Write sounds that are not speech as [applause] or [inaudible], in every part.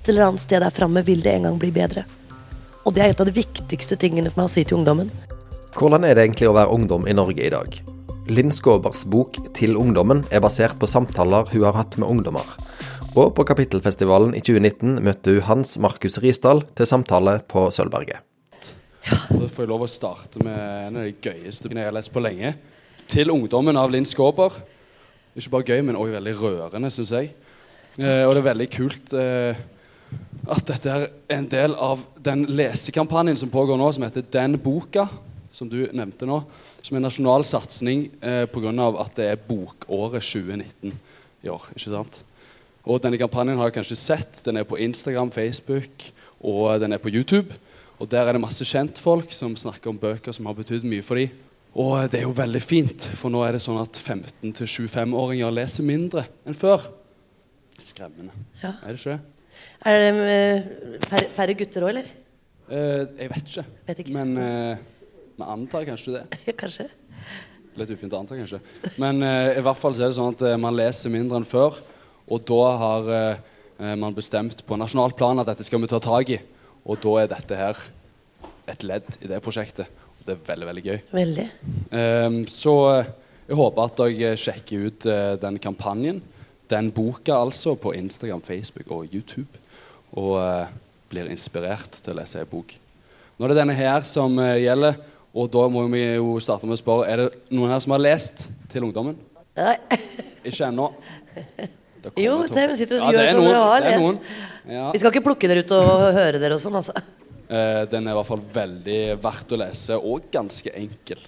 et eller annet sted der framme vil det en gang bli bedre. Og det er et av de viktigste tingene for meg å si til ungdommen. Hvordan er det egentlig å være ungdom i Norge i dag? Linn Skåbers bok 'Til ungdommen' er basert på samtaler hun har hatt med ungdommer. Og på Kapittelfestivalen i 2019 møtte hun Hans Markus Risdal til samtale på Sølvberget. Da får jeg lov å starte med en av de gøyeste bøkene jeg har lest på lenge. 'Til ungdommen' av Linn Skåber. Ikke bare gøy, men òg veldig rørende, syns jeg. Eh, og det er veldig kult eh, at dette er en del av den lesekampanjen som pågår nå, som heter Den boka, som du nevnte nå. Som er en nasjonal satsing eh, pga. at det er bokåret 2019 i år. ikke sant? Og denne kampanjen har jeg kanskje sett. Den er på Instagram, Facebook og den er på YouTube. Og Der er det masse kjentfolk som snakker om bøker som har betydd mye for dem. Og det er jo veldig fint, for nå er det sånn at 15-25-åringer leser mindre enn før. Skremmende. Ja. Er det ikke det? Er det eh, færre, færre gutter òg, eller? Eh, jeg vet ikke. Vet ikke. Men eh, vi antar kanskje det. [laughs] Kanskje. Litt ufint å anta, kanskje. Men eh, i hvert fall så er det sånn at man leser mindre enn før. Og da har man bestemt på nasjonalt plan at dette skal vi ta tak i. Og da er dette her et ledd i det prosjektet. Og det er veldig, veldig gøy. Veldig. Ehm, så jeg håper at dere sjekker ut uh, den kampanjen, den boka altså, på Instagram, Facebook og YouTube. Og eh, blir inspirert til å lese ei bok. Nå er det denne her som eh, gjelder, og da må vi jo starte med å spørre Er det noen her som har lest til ungdommen? Nei. [laughs] Ikke ennå. Jo, se, vi sitter og Ja, gjør som noen, har lest. Ja. Vi skal ikke plukke dere ut og [laughs] høre dere og sånn, altså. Eh, den er i hvert fall veldig verdt å lese, og ganske enkel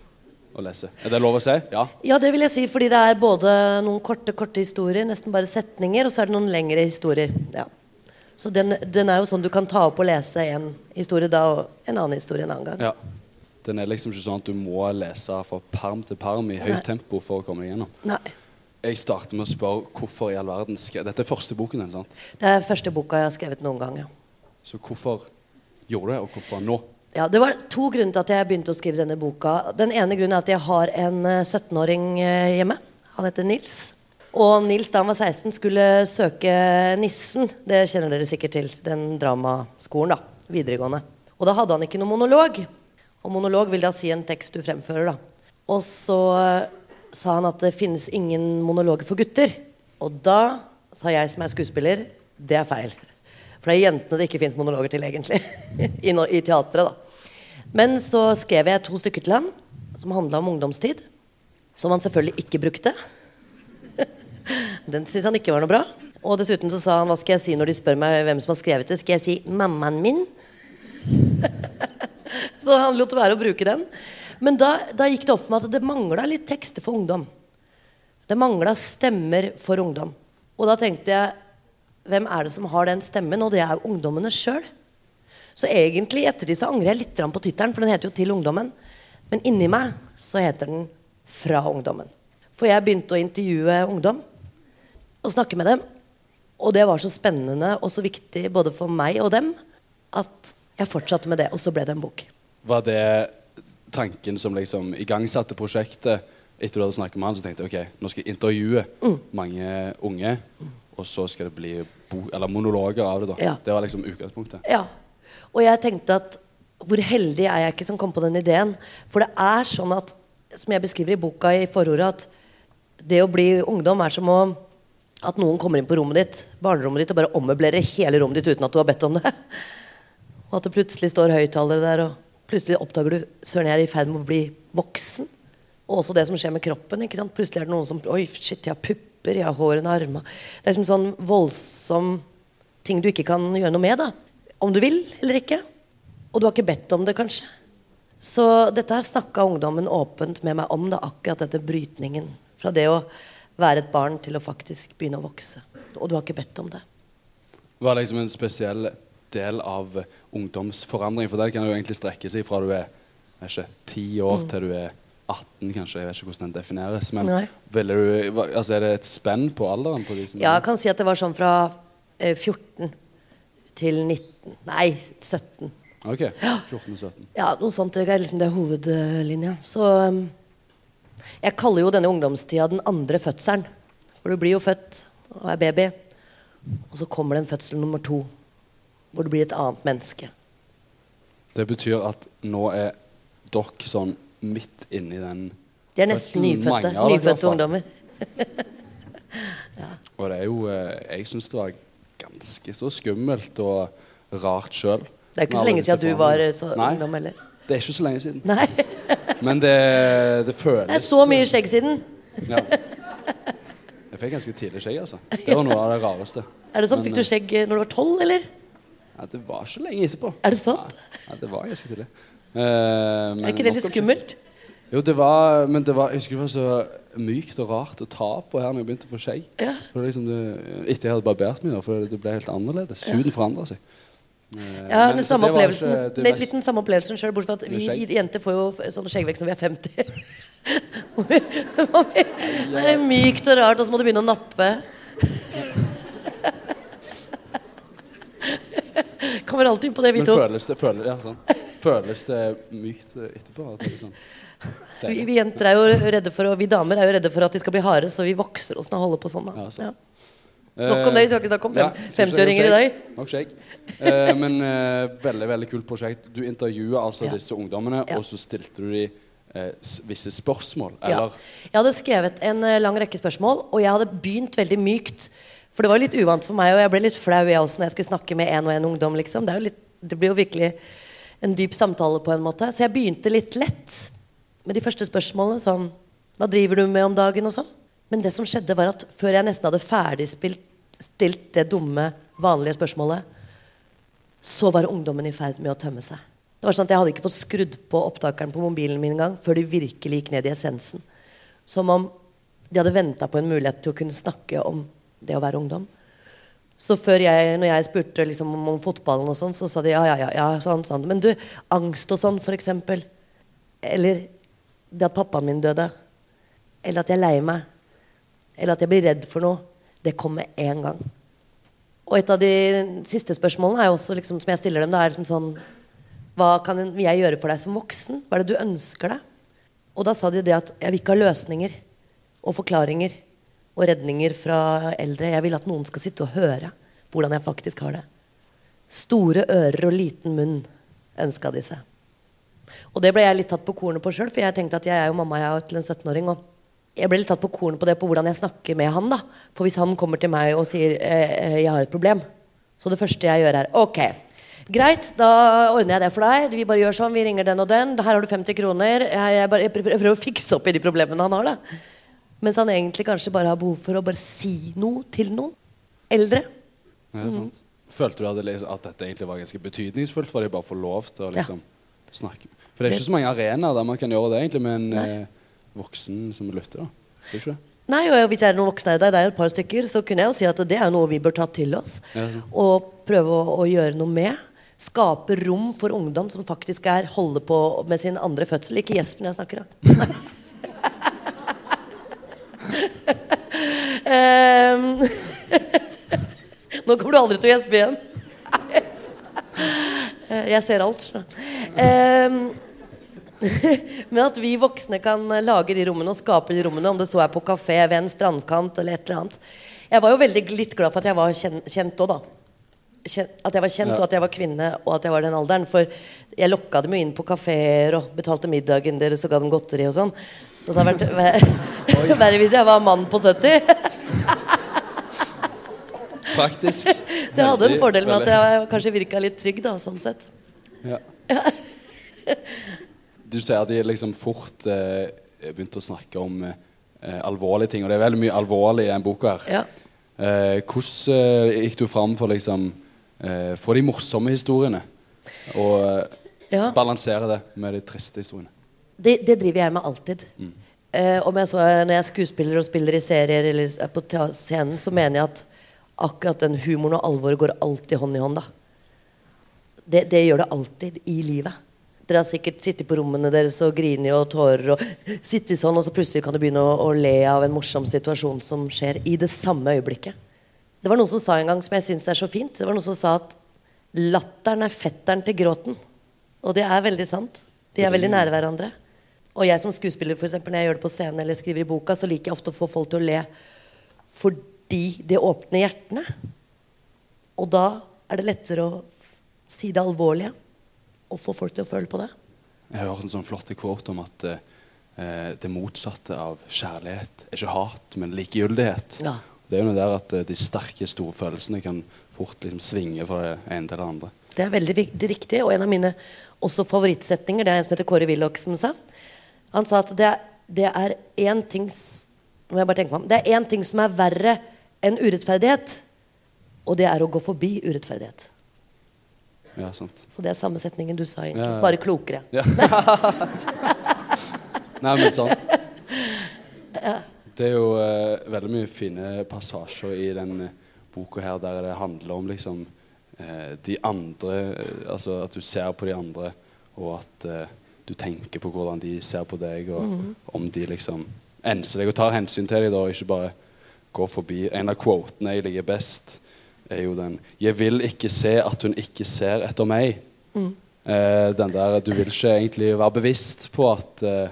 å lese. Er det lov å si? Ja. Ja, det vil jeg si, fordi det er både noen korte, korte historier, nesten bare setninger, og så er det noen lengre historier. Ja. Så den, den er jo sånn du kan ta opp og lese en historie da, og en annen historie en annen gang. ja. Den er liksom ikke sånn at du må lese fra perm til perm i høyt tempo for å komme igjennom. Nei. Jeg starter med å spørre hvorfor i all verden skrev Dette er første boken din, sant? Det er første boka jeg har skrevet noen gang. Ja. Så hvorfor gjorde du det, og hvorfor nå? Ja, Det var to grunner til at jeg begynte å skrive denne boka. Den ene grunnen er at jeg har en eh, 17-åring eh, hjemme. Han heter Nils. Og Nils da han var 16 skulle søke Nissen. Det kjenner dere sikkert til. Den dramaskolen. da, Videregående. Og da hadde han ikke noen monolog. Og monolog vil da si en tekst du fremfører. da. Og så eh, sa han at det finnes ingen monologer for gutter. Og da sa jeg som er skuespiller det er feil. For det er jentene det ikke fins monologer til, egentlig. [laughs] I, no I teatret, da. Men så skrev jeg to stykker til han som handla om ungdomstid. Som han selvfølgelig ikke brukte. Den syntes han ikke var noe bra. Og dessuten så sa han hva skal jeg si når de spør meg hvem som har skrevet det. Skal jeg si 'mammaen min'? [laughs] så han lot være å bruke den. Men da, da gikk det opp for meg at det mangla litt tekster for ungdom. Det mangla stemmer for ungdom. Og da tenkte jeg hvem er det som har den stemmen? Og det er jo ungdommene sjøl. Så egentlig ettertid så angrer jeg litt på tittelen, for den heter jo 'Til ungdommen'. Men inni meg så heter den 'Fra ungdommen'. For jeg begynte å intervjue ungdom og snakke med dem. Og det var så spennende og så viktig både for meg og dem at jeg fortsatte med det. Og så ble det en bok. Var det tanken som liksom igangsatte prosjektet? Etter du hadde snakket med han, så tenkte jeg ok, nå skal jeg intervjue Mm. mange unge. Og så skal det bli monologer av det. da. Ja. Det var liksom utgangspunktet. Ja. Og jeg tenkte at hvor heldig er jeg ikke som kom på den ideen? For det er sånn at, som jeg beskriver i boka i forordet, at det å bli ungdom er som å at noen kommer inn på rommet ditt, barnerommet ditt og bare ommøblerer hele rommet ditt uten at du har bedt om det. [laughs] Og at det plutselig står høyttalere der, og plutselig oppdager du søren, jeg er i ferd med å bli voksen. Og også det som skjer med kroppen. ikke sant? Plutselig er det noen som Oi, shit, jeg har pupper, jeg har hår under armene. Det er liksom sånn voldsom ting du ikke kan gjøre noe med. da Om du vil eller ikke. Og du har ikke bedt om det, kanskje. Så dette her snakka ungdommen åpent med meg om. da Akkurat dette brytningen. Fra det å være et barn til å faktisk begynne å vokse. Og du har ikke bedt om det. Var det liksom en spesiell del av ungdomsforandring? For der kan det jo egentlig strekke seg fra du er ikke, 10 år Mm. til du er 18, kanskje. Jeg vet ikke hvordan den defineres. Men du, altså, er det et spenn på alderen? på Ja, jeg kan si at det var sånn fra eh, 14 til 19 Nei, 17. Ok, 14 og 17. Ja, noe sånt. Det er liksom det hovedlinja. Så um, jeg kaller jo denne ungdomstida den andre fødselen. For du blir jo født og er baby, og så kommer det en fødsel nummer to. Hvor du blir et annet menneske. Det betyr at nå er dere sånn midt inni den De er nesten nyfødte. Nyfødte ungdommer. [laughs] ungdommer. Og det er jo eh, Jeg syns det var ganske så skummelt og rart sjøl. Det er ikke så lenge siden du var eh, så Nei, ungdom heller. det er ikke så lenge siden. Nei. Men det, det føles Det er så mye skjegg siden. Ja. Jeg fikk ganske tidlig skjegg, altså. Det var noe av det rareste. Er det sånn, Fikk du skjegg eh, når du var tolv, eller? Ja, det var så lenge etterpå. Er det sant? Ja, det var ganske tidlig. Uh, Er ikke det litt skummelt? Jo, det var Men det var, jeg husker det var så mykt og rart å ta på her når jeg begynte å få skjegg. Ja. Liksom etter jeg hadde barbert meg, for det ble helt annerledes. Huden forandra seg. Eh, Jeg har men den samme opplevelsen ikke det Det litt den samme opplevelsen sjøl, bortsett fra at vi jenter får jo f- sånn skjeggvekst når vi er 50. [laughs] Hvor vi- hvor vi- det er mykt og rart, og så må du begynne å nappe. [laughs] Kommer alltid inn på det, vi Men to. føles det, føles, ja, sånn. føles det mykt eh, etterpå? Er sånn, Vi, vi jenter er jo redde for og vi damer er jo redde for at de skal bli harde, så vi vokser oss når og holder på sånn. da Ja, sånn. Ja. Nok om det, vi skal ikke snakke om fem- Ja, 50-åringer i dag. Nok skjegg. Eh, men eh, veldig veldig kult prosjekt. Du intervjuer altså Ja. disse ungdommene, Ja. og så stilte du de eh, visse spørsmål. Ja. Eller Jeg hadde skrevet en eh, lang rekke spørsmål, og jeg hadde begynt veldig mykt. For det var litt uvant for meg, og jeg ble litt flau jeg også når jeg skulle snakke med en og en ungdom. liksom. Det, jo litt, det blir jo virkelig en dyp samtale på en måte. Så jeg begynte litt lett med de første spørsmålene. Sånn Hva driver du med om dagen? og sånn. Men det som skjedde, var at før jeg nesten hadde ferdigstilt stilt det dumme, vanlige spørsmålet, så var ungdommen i ferd med å tømme seg. Det var sånn at Jeg hadde ikke fått skrudd på opptakeren på mobilen min engang før de virkelig gikk ned i essensen. Som om de hadde venta på en mulighet til å kunne snakke om det å være ungdom. Så før jeg, når jeg spurte liksom om, fotballen, og sånn, så sa de ja, ja, ja, ja sånn, sånn. Men du, angst og sånn, eksempel. Eller det at pappaen min døde. Eller at jeg er lei meg. Eller at jeg blir redd for noe. Det kom med en gang. Og et av de siste spørsmålene er jo også liksom, som jeg stiller dem, det er liksom sånn Hva kan jeg gjøre for deg som voksen? Hva er det du ønsker deg? Og da sa de det at jeg vil ikke ha løsninger og forklaringer og redninger fra eldre. Jeg vil at noen skal sitte og høre hvordan jeg faktisk har det. Store ører og liten munn ønska de seg. Og det ble jeg litt tatt på kornet på sjøl, for jeg tenkte at jeg er jo mamma jeg er til en 17-åring. og jeg ble litt tatt på kornet på det på hvordan jeg snakker med han. da For hvis han kommer til meg og sier eh, eh, 'jeg har et problem', så det første jeg gjør, er 'ok, greit, da ordner jeg det for deg'. Vi bare gjør sånn, vi ringer den og den. Her har du 50 kroner. Jeg, jeg, bare, jeg prøver å fikse opp i de problemene han har. da Mens han egentlig kanskje bare har behov for å bare si noe til noen. Eldre. ja, sant? Følte du at, det, liksom- at dette egentlig var ganske betydningsfullt Var det bare å få lov til å Ja. liksom, snakke? For det er ikke så mange arenaer der man kan gjøre det egentlig men... en eh, voksen som lytter. da. Det er ikke det? Nei, og Hvis jeg er noen voksne der, det er et par stykker, så kunne jeg jo si at det er noe vi bør ta til oss. Ja. Og prøve å, å gjøre noe med. Skape rom for ungdom som faktisk er holder på med sin andre fødsel. Ikke Jespen jeg snakker, da. um, [laughs] [laughs] Nå kommer du aldri til å gjespe igjen. [laughs] Jeg ser alt. så. [laughs] Men at vi voksne kan eh, lage de rommene og skape de rommene, om det så er på kafé, ved en strandkant eller et eller annet. Jeg var jo veldig litt glad for at jeg var kjent òg, da. At jeg var kjent, Ja. og at jeg var kvinne, og at jeg var den alderen. For jeg lokka dem jo inn på kafeer og betalte middagen deres og ga dem godteri og sånn. Så det hadde vært [laughs] ver- [laughs] verre hvis jeg var mann på 70. Faktisk. Så jeg hadde en fordel med at jeg kanskje virka litt trygg, da, sånn sett. Ja. Du sier at de liksom fort eh, begynte å snakke om eh, alvorlige ting. Og det er veldig mye alvorlig i den boka. her. Ja. Eh, hvordan eh, gikk du fram for liksom eh, få de morsomme historiene? Og eh, Ja. balansere det med de triste historiene? Det, det driver jeg med alltid. Eh, om jeg så, når jeg er skuespiller og spiller i serier eller er på scenen, så mener jeg at akkurat den humoren og alvoret går alltid hånd i hånd. da det, det gjør det alltid i livet. Dere har sikkert sittet på rommene deres og grinet og tårer og sittet sånn, og så plutselig kan du begynne å, å le av en morsom situasjon som skjer i det samme øyeblikket. Det var noen som sa en gang som jeg syns er så fint. Det var noen som sa at latteren er fetteren til gråten. Og det er veldig sant. De er veldig nære hverandre. Og jeg som skuespiller, for eksempel, når jeg gjør det på scenen eller skriver i boka, så liker jeg ofte å få folk til å le fordi det åpner hjertene. Og da er det lettere å Si det alvorlige. Og få folk til å føle på det. Jeg har hørt en sånn flott quote om at eh, det motsatte av kjærlighet er ikke hat, men likegyldighet. Ja. Det er jo det der at eh, de sterke, store følelsene kan fort liksom svinge fra det ene til det andre. Det er veldig vik- riktig. Og en av mine også favorittsetninger, det er en som heter Kåre Willoch som sa. Han sa at det er, det er én ting må jeg bare tenke meg om. Det er én ting som er verre enn urettferdighet. Og det er å gå forbi urettferdighet. Ja, sant. Så det er samme setningen du sa, egentlig. Ja. Bare klokere. Ja. [laughs] Nei, men sant. Det er jo eh, veldig mye fine passasjer i den eh, boka her der det handler om liksom eh, de andre eh, Altså at du ser på de andre, og at eh, du tenker på hvordan de ser på deg, og om de liksom enser deg og tar hensyn til deg, da, og ikke bare går forbi. En av quotene jeg liker best, er jo den 'Jeg vil ikke se at hun ikke ser etter meg'. Eh, den der, Du vil ikke egentlig være bevisst på at eh,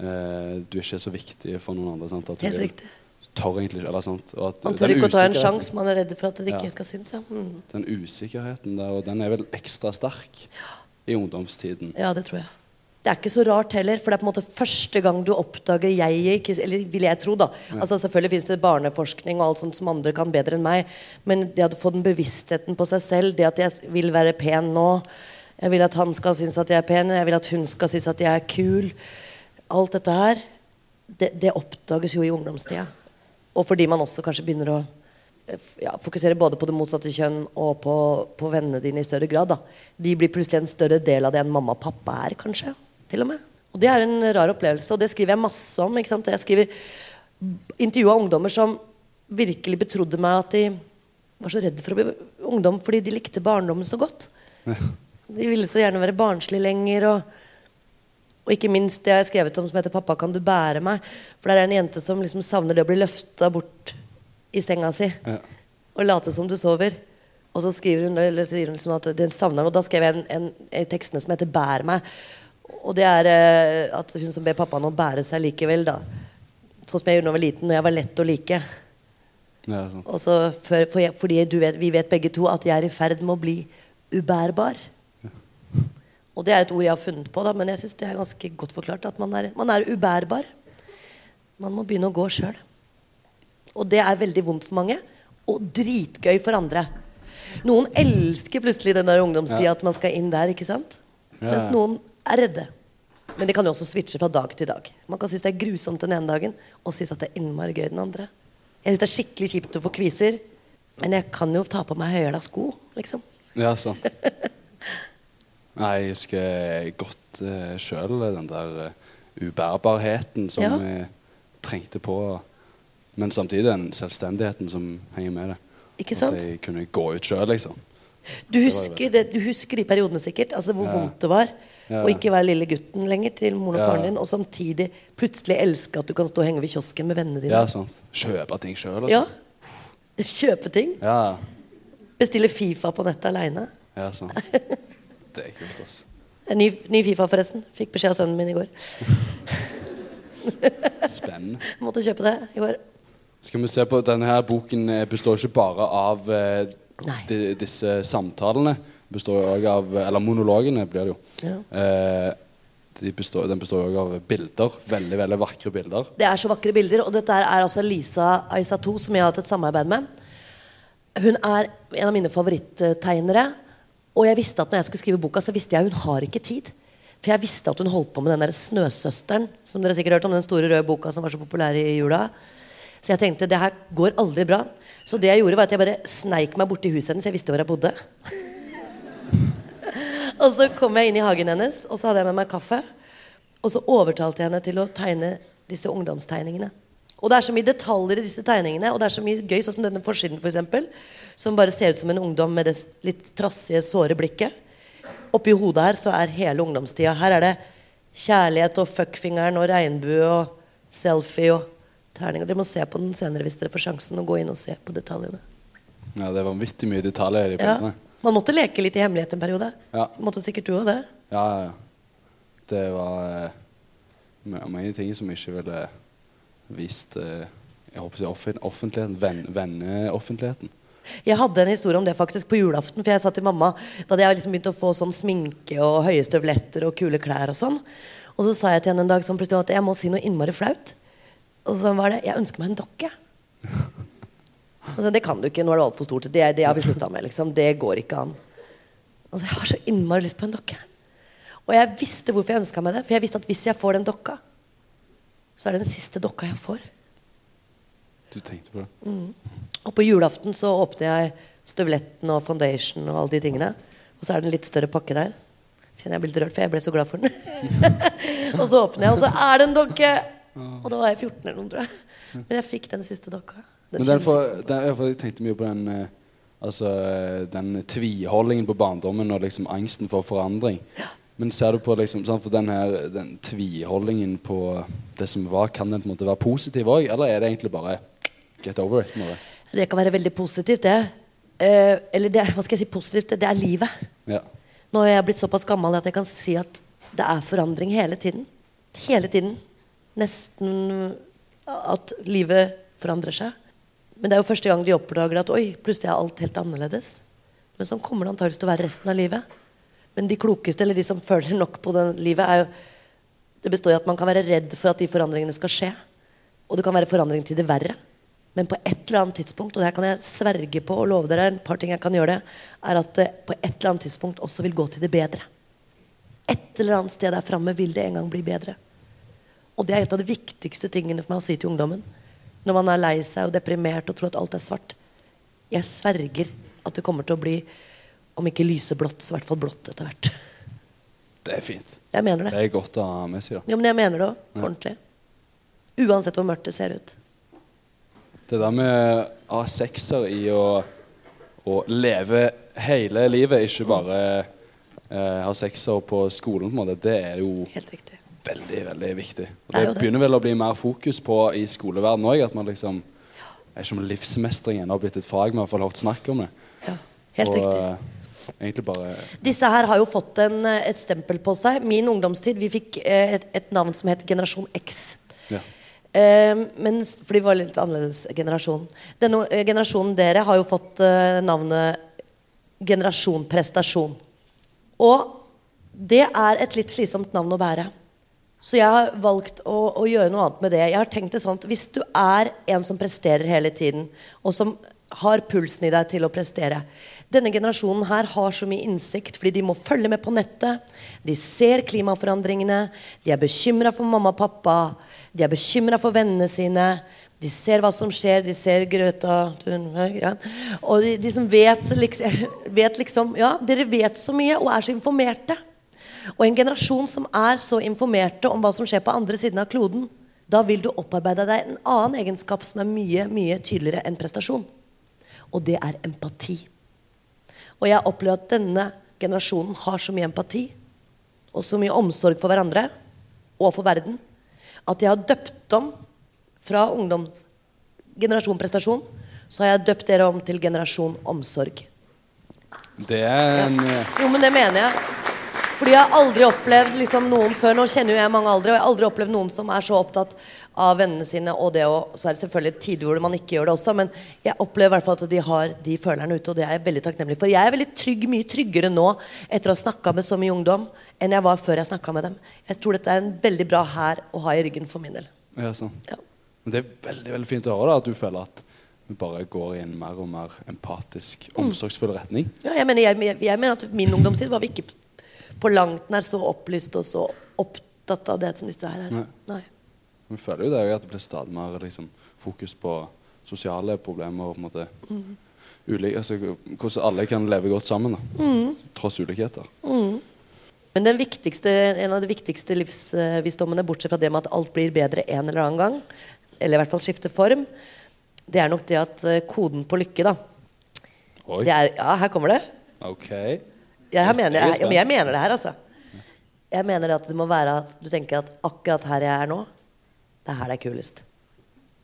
eh, du ikke er så viktig for noen andre. Sant? At du Helt riktig. tør egentlig eller sant? Og at Man tør ikke å ta en sjanse. Man er redd for at det ikke Ja. skal synes. Ja. Mm. Den usikkerheten der, og den er vel ekstra sterk i ungdomstiden. ja, det tror jeg. Det er ikke så rart heller, for det er på en måte første gang du oppdager jeg ikke, Eller vil jeg tro, da. Altså Selvfølgelig fins det barneforskning og alt sånt som andre kan bedre enn meg. Men det å få den bevisstheten på seg selv, det at jeg vil være pen nå Jeg vil at han skal synes at jeg er pen, jeg vil at hun skal synes at jeg er kul. Alt dette her, det, det oppdages jo i ungdomstida. Og fordi man også kanskje begynner å ja, fokusere både på det motsatte kjønn og på, på vennene dine i større grad. Da. De blir plutselig en større del av det enn mamma og pappa er, kanskje. Til og med. Og Det er en rar opplevelse, og det skriver jeg masse om. ikke sant? Jeg skriver intervjua ungdommer som virkelig betrodde meg at de var så redd for å bli ungdom fordi de likte barndommen så godt. De ville så gjerne være barnslige lenger. og og ikke minst det jeg har skrevet om som heter 'Pappa, kan du bære meg?' For det er en jente som liksom savner det å bli løfta bort i senga si Ja. og late som du sover. Og så skriver hun, eller sier hun liksom at den savner. Og da skrev jeg en, en, en tekstene som heter 'Bær meg'. Og det er eh, at hun som ber pappaen å bære seg likevel, da. Sånn som jeg gjorde da jeg var liten, når jeg var lett å like. Ja, sånn. Og så for, for jeg, fordi du vet, vi vet begge to at jeg er i ferd med å bli ubærbar. Og det er et ord jeg har funnet på, da, men jeg syns det er ganske godt forklart. At man er, man er ubærbar. Man må begynne å gå sjøl. Og det er veldig vondt for mange, og dritgøy for andre. Noen elsker plutselig den der ungdomstida, Ja. at man skal inn der. ikke sant? Mens noen er redde. Men det kan jo også switche fra dag til dag. Man kan synes det er grusomt den ene dagen, og synes at det er innmari gøy den andre. Jeg synes det er skikkelig kjipt å få kviser, men jeg kan jo ta på meg høyhæla sko. liksom. Ja, sant. [laughs] Nei, jeg husker godt uh, sjøl den der uh, ubærbarheten som Ja. jeg trengte på. Men samtidig den selvstendigheten som henger med det. Ikke sant? At jeg kunne gå ut sjøl, liksom. Du husker, det, du husker de periodene sikkert? Altså Hvor Ja. vondt det var Ja. Og ikke være lille gutten lenger til moren og Ja. faren din, og samtidig plutselig elske at du kan stå og henge ved kiosken med vennene dine. Ja, sant. Kjøpe ting sjøl, Ja. altså. [laughs] Kjøpe ting. Ja. Bestille Fifa på nettet aleine. ja, sant. [laughs] Det er kult, altså. Ny, ny Fifa, forresten. Fikk beskjed av sønnen min i går. [laughs] Spennende. Måtte kjøpe det i går. Skal vi se på, Denne her boken eh, består ikke bare av eh, disse samtalene. Består òg av, Eller monologene blir det jo. Ja. Eh, de består, den består jo av bilder. Veldig veldig vakre bilder. Det er så vakre bilder. Og dette er altså Lisa Aisato, som jeg har hatt et samarbeid med. Hun er en av mine favoritttegnere. Og jeg visste at når jeg skulle skrive boka, så visste jeg hun har ikke tid. For jeg visste at hun holdt på med den der Snøsøsteren, som dere sikkert har hørt om, den store røde boka som var så populær i jula. Så jeg tenkte det her går aldri bra. Så det jeg gjorde, var at jeg bare sneik meg borti huset hennes. Jeg visste hvor jeg bodde. [laughs] og så kom jeg inn i hagen hennes, og så hadde jeg med meg kaffe. Og så overtalte jeg henne til å tegne disse ungdomstegningene. Og det er så mye detaljer i disse tegningene, og det er så mye gøy, sånn som denne forsiden, for eksempel, som bare ser ut som en ungdom med det litt trassige, såre blikket. Oppi hodet her så er hele ungdomstida. Her er det kjærlighet og fuckfingeren og regnbue og selfie og terning. Og dere må se på den senere hvis dere får sjansen å gå inn og se på detaljene. Ja, Det er vanvittig mye detaljer i bildene. Ja. Man måtte leke litt i hemmelighet en periode. Ja. Måtte sikkert du òg det. Ja, ja, ja. Det var uh, mange ting som jeg ikke ville vist uh, jeg håper offentligheten. Venn, venneoffentligheten. Jeg hadde en historie om det faktisk på julaften. For jeg sa til mamma Da hadde jeg liksom begynt å få sånn sminke og høye støvletter og kule klær. Og sånn Og så sa jeg til henne en dag sånn plutselig at jeg må si noe innmari flaut. Og så var det Jeg ønsker meg en dokke. Og så, det kan du ikke. Nå er det altfor stort. Det, det har vi slutta med. liksom Det går ikke an. Altså, Jeg har så innmari lyst på en dokke. Og jeg visste hvorfor jeg ønska meg det. For jeg visste at hvis jeg får den dokka, så er det den siste dokka jeg får. Du tenkte på det? Og på julaften så åpner jeg støvletten og foundation og alle de tingene. Og så er det en litt større pakke der. Kjenner jeg blir litt rørt, for jeg ble så glad for den. [laughs] og så åpner jeg, og så er det en dokke! Og da var jeg 14 eller noe, tror jeg. Men jeg fikk den siste dokka. Men derfor, der, jeg tenkte mye på den eh, Altså eh, den tviholdingen på barndommen og liksom angsten for forandring. Men ser du på liksom For den her den tviholdingen på det som var, kan den på en måte være positiv òg? Eller er det egentlig bare get over it? Med det? Det kan være veldig positivt, det. Eh, eller det, hva skal jeg si positivt? Det, er livet. Ja. Nå er jeg blitt såpass gammel at jeg kan si at det er forandring hele tiden. Hele tiden. Nesten at livet forandrer seg. Men det er jo første gang de oppdager at oi, plutselig er alt helt annerledes. Men sånn kommer det antakeligvis til å være resten av livet. Men de klokeste, eller de som [laughs] føler nok på det livet, er jo Det består i at man kan være redd for at de forandringene skal skje. Og det kan være forandring til det verre. Men på et eller annet tidspunkt, og det her kan jeg sverge på og love dere, en par ting jeg kan gjøre det, er at det på et eller annet tidspunkt også vil gå til det bedre. Et eller annet sted der framme vil det en gang bli bedre. Og det er et av de viktigste tingene for meg å si til ungdommen. Når man er lei seg og deprimert og tror at alt er svart. Jeg sverger at det kommer til å bli, om ikke lyseblått, så i hvert fall blått etter hvert. Det er fint. Jeg mener Det det. er godt å ha med seg. Ja, Jo, men jeg mener det òg. Ordentlig. Uansett hvor mørkt det ser ut. Det der med å ha sekser i å, å leve hele livet, ikke bare eh, ha sekser på skolen, på en måte, det er jo Helt riktig. Veldig veldig viktig. Og Det det, begynner vel å bli mer fokus på i skoleverdenen òg. At man liksom er ikke om livsmestringen har blitt et fag, Vi har fall hørt snakk om det. Ja, helt og riktig. eh, bare Disse her har jo fått en, eh, et stempel på seg. Min ungdomstid vi fikk eh, et, et navn som het Generasjon X. Ja. Eh, men, s- for de var litt annerledes generasjon. Denne eh, generasjonen dere har jo fått eh, navnet Generasjon Prestasjon. Og det er et litt slitsomt navn å bære. Så jeg har valgt å, å gjøre noe annet med det. Jeg har tenkt det sånn at Hvis du er en som presterer hele tiden, og som har pulsen i deg til å prestere Denne generasjonen her har så mye innsikt fordi de må følge med på nettet. De ser klimaforandringene. De er bekymra for mamma og pappa. De er bekymra for vennene sine. De ser hva som skjer. De ser Grøta Thunberg. Ja. Og de, de som vet liksom, [laughs] vet liksom Ja, dere vet så mye og er så informerte. Og en generasjon som er så informerte om hva som skjer på andre siden av kloden, da vil du opparbeide deg en annen egenskap som er mye mye tydeligere enn prestasjon. Og det er empati. Og jeg opplever at denne generasjonen har så mye empati og så mye omsorg for hverandre og for verden at jeg har døpt om fra ungdomsgenerasjon prestasjon, så har jeg døpt dere om til generasjon omsorg. Det er en ja. Jo, men det mener jeg. Fordi jeg har aldri opplevd liksom, noen før. Nå kjenner jo jeg mange aldri, og jeg har aldri opplevd noen som er så opptatt av vennene sine. Og det å, så er det selvfølgelig tider hvor man ikke gjør det også, men jeg opplever i hvert fall at de har de følerne ute, og det er jeg veldig takknemlig for. Jeg er veldig trygg, mye tryggere nå etter å ha snakka med så mye ungdom enn jeg var før jeg snakka med dem. Jeg tror dette er en veldig bra hær å ha i ryggen for min del. ja, sånn. Ja. Men det er veldig veldig fint å høre da, at du føler at vi bare går i en mer og mer empatisk, Mm. omsorgsfull retning. Ja, jeg, mener, jeg, jeg, jeg mener at min ungdomstid var vi ikke på langt nær så opplyst og så opptatt av det som disse her er. Nei. Nei. Vi føler jo det at det blir stadig mer liksom, fokus på sosiale problemer på en måte Mm. Ulike, altså, hvordan alle kan leve godt sammen. Da, Mm. Tross ulikheter. Men den en av de viktigste livsvisdommene, bortsett fra det med at alt blir bedre en eller annen gang, eller i hvert fall skifter form, det er nok det at eh, koden på lykke, da Oi, det er, Ja, her kommer det. ok. Jeg, Jeg er mener, jeg, spent. jeg mener det her, altså. Jeg mener at det må være at du tenker at akkurat her jeg er nå, det er her det er kulest.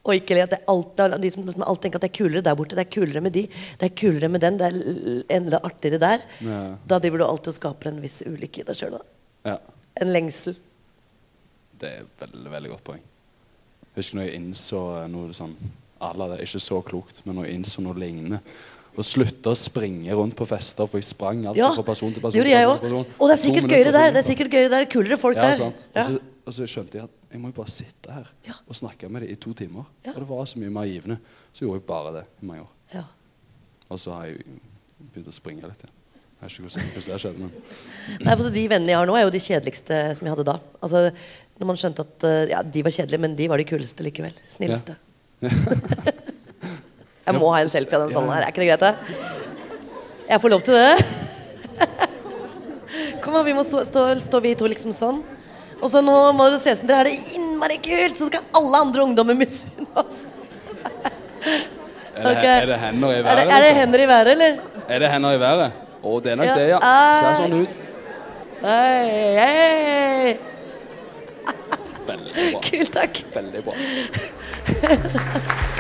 Og ikke at det alt, de som, alltid tenker at det er kulere der borte, det er kulere med de, det er kulere med den, det er enda artigere der. Ja. Da driver du alltid og skaper en viss ulykke i deg sjøl. Ja, En lengsel. det er et veldig, veldig godt poeng. Jeg husker når jeg innså noe sånn Alla, det er ikke så klokt, men når jeg innså noe lignende Og slutte å springe rundt på fester, for jeg sprang alltid Ja, fra person til person. gjorde jeg person person. Og det er sikkert gøyere der. Det er sikkert gøyere der. Kulere folk Ja, der. sant. Ja. Og, så, og så skjønte jeg at jeg må jo bare sitte her Ja. og snakke med dem i to timer. Ja. Og det var så mye mer givende. Så gjorde jeg bare det i mange år. Ja. Og så har jeg begynt å springe litt. Ja. Jeg vet ikke hvordan det skjedde, men Nei, for De vennene jeg har nå, er jo de kjedeligste som jeg hadde da. Altså, når man skjønte at eh, ja, De var kjedelige, men de var de kuleste likevel. Snilleste. [laughs] jeg må ha en selfie av den sånn her. Er ikke det greit? da? Jeg får lov til det? [laughs] Kom an, vi må stå, stå, stå vi to liksom sånn. Og så nå må dere se som dere har det innmari kult, så skal alle andre ungdommer misunne oss. Er det, er det hender i Er det, været? er det liksom? hender i været, eller? Er det hender i været? Å, det er nok Ja. det, ja. Ser sånn ut. Hei, hei. Veldig bra. [laughs] Kult, takk. Veldig bra. [laughs]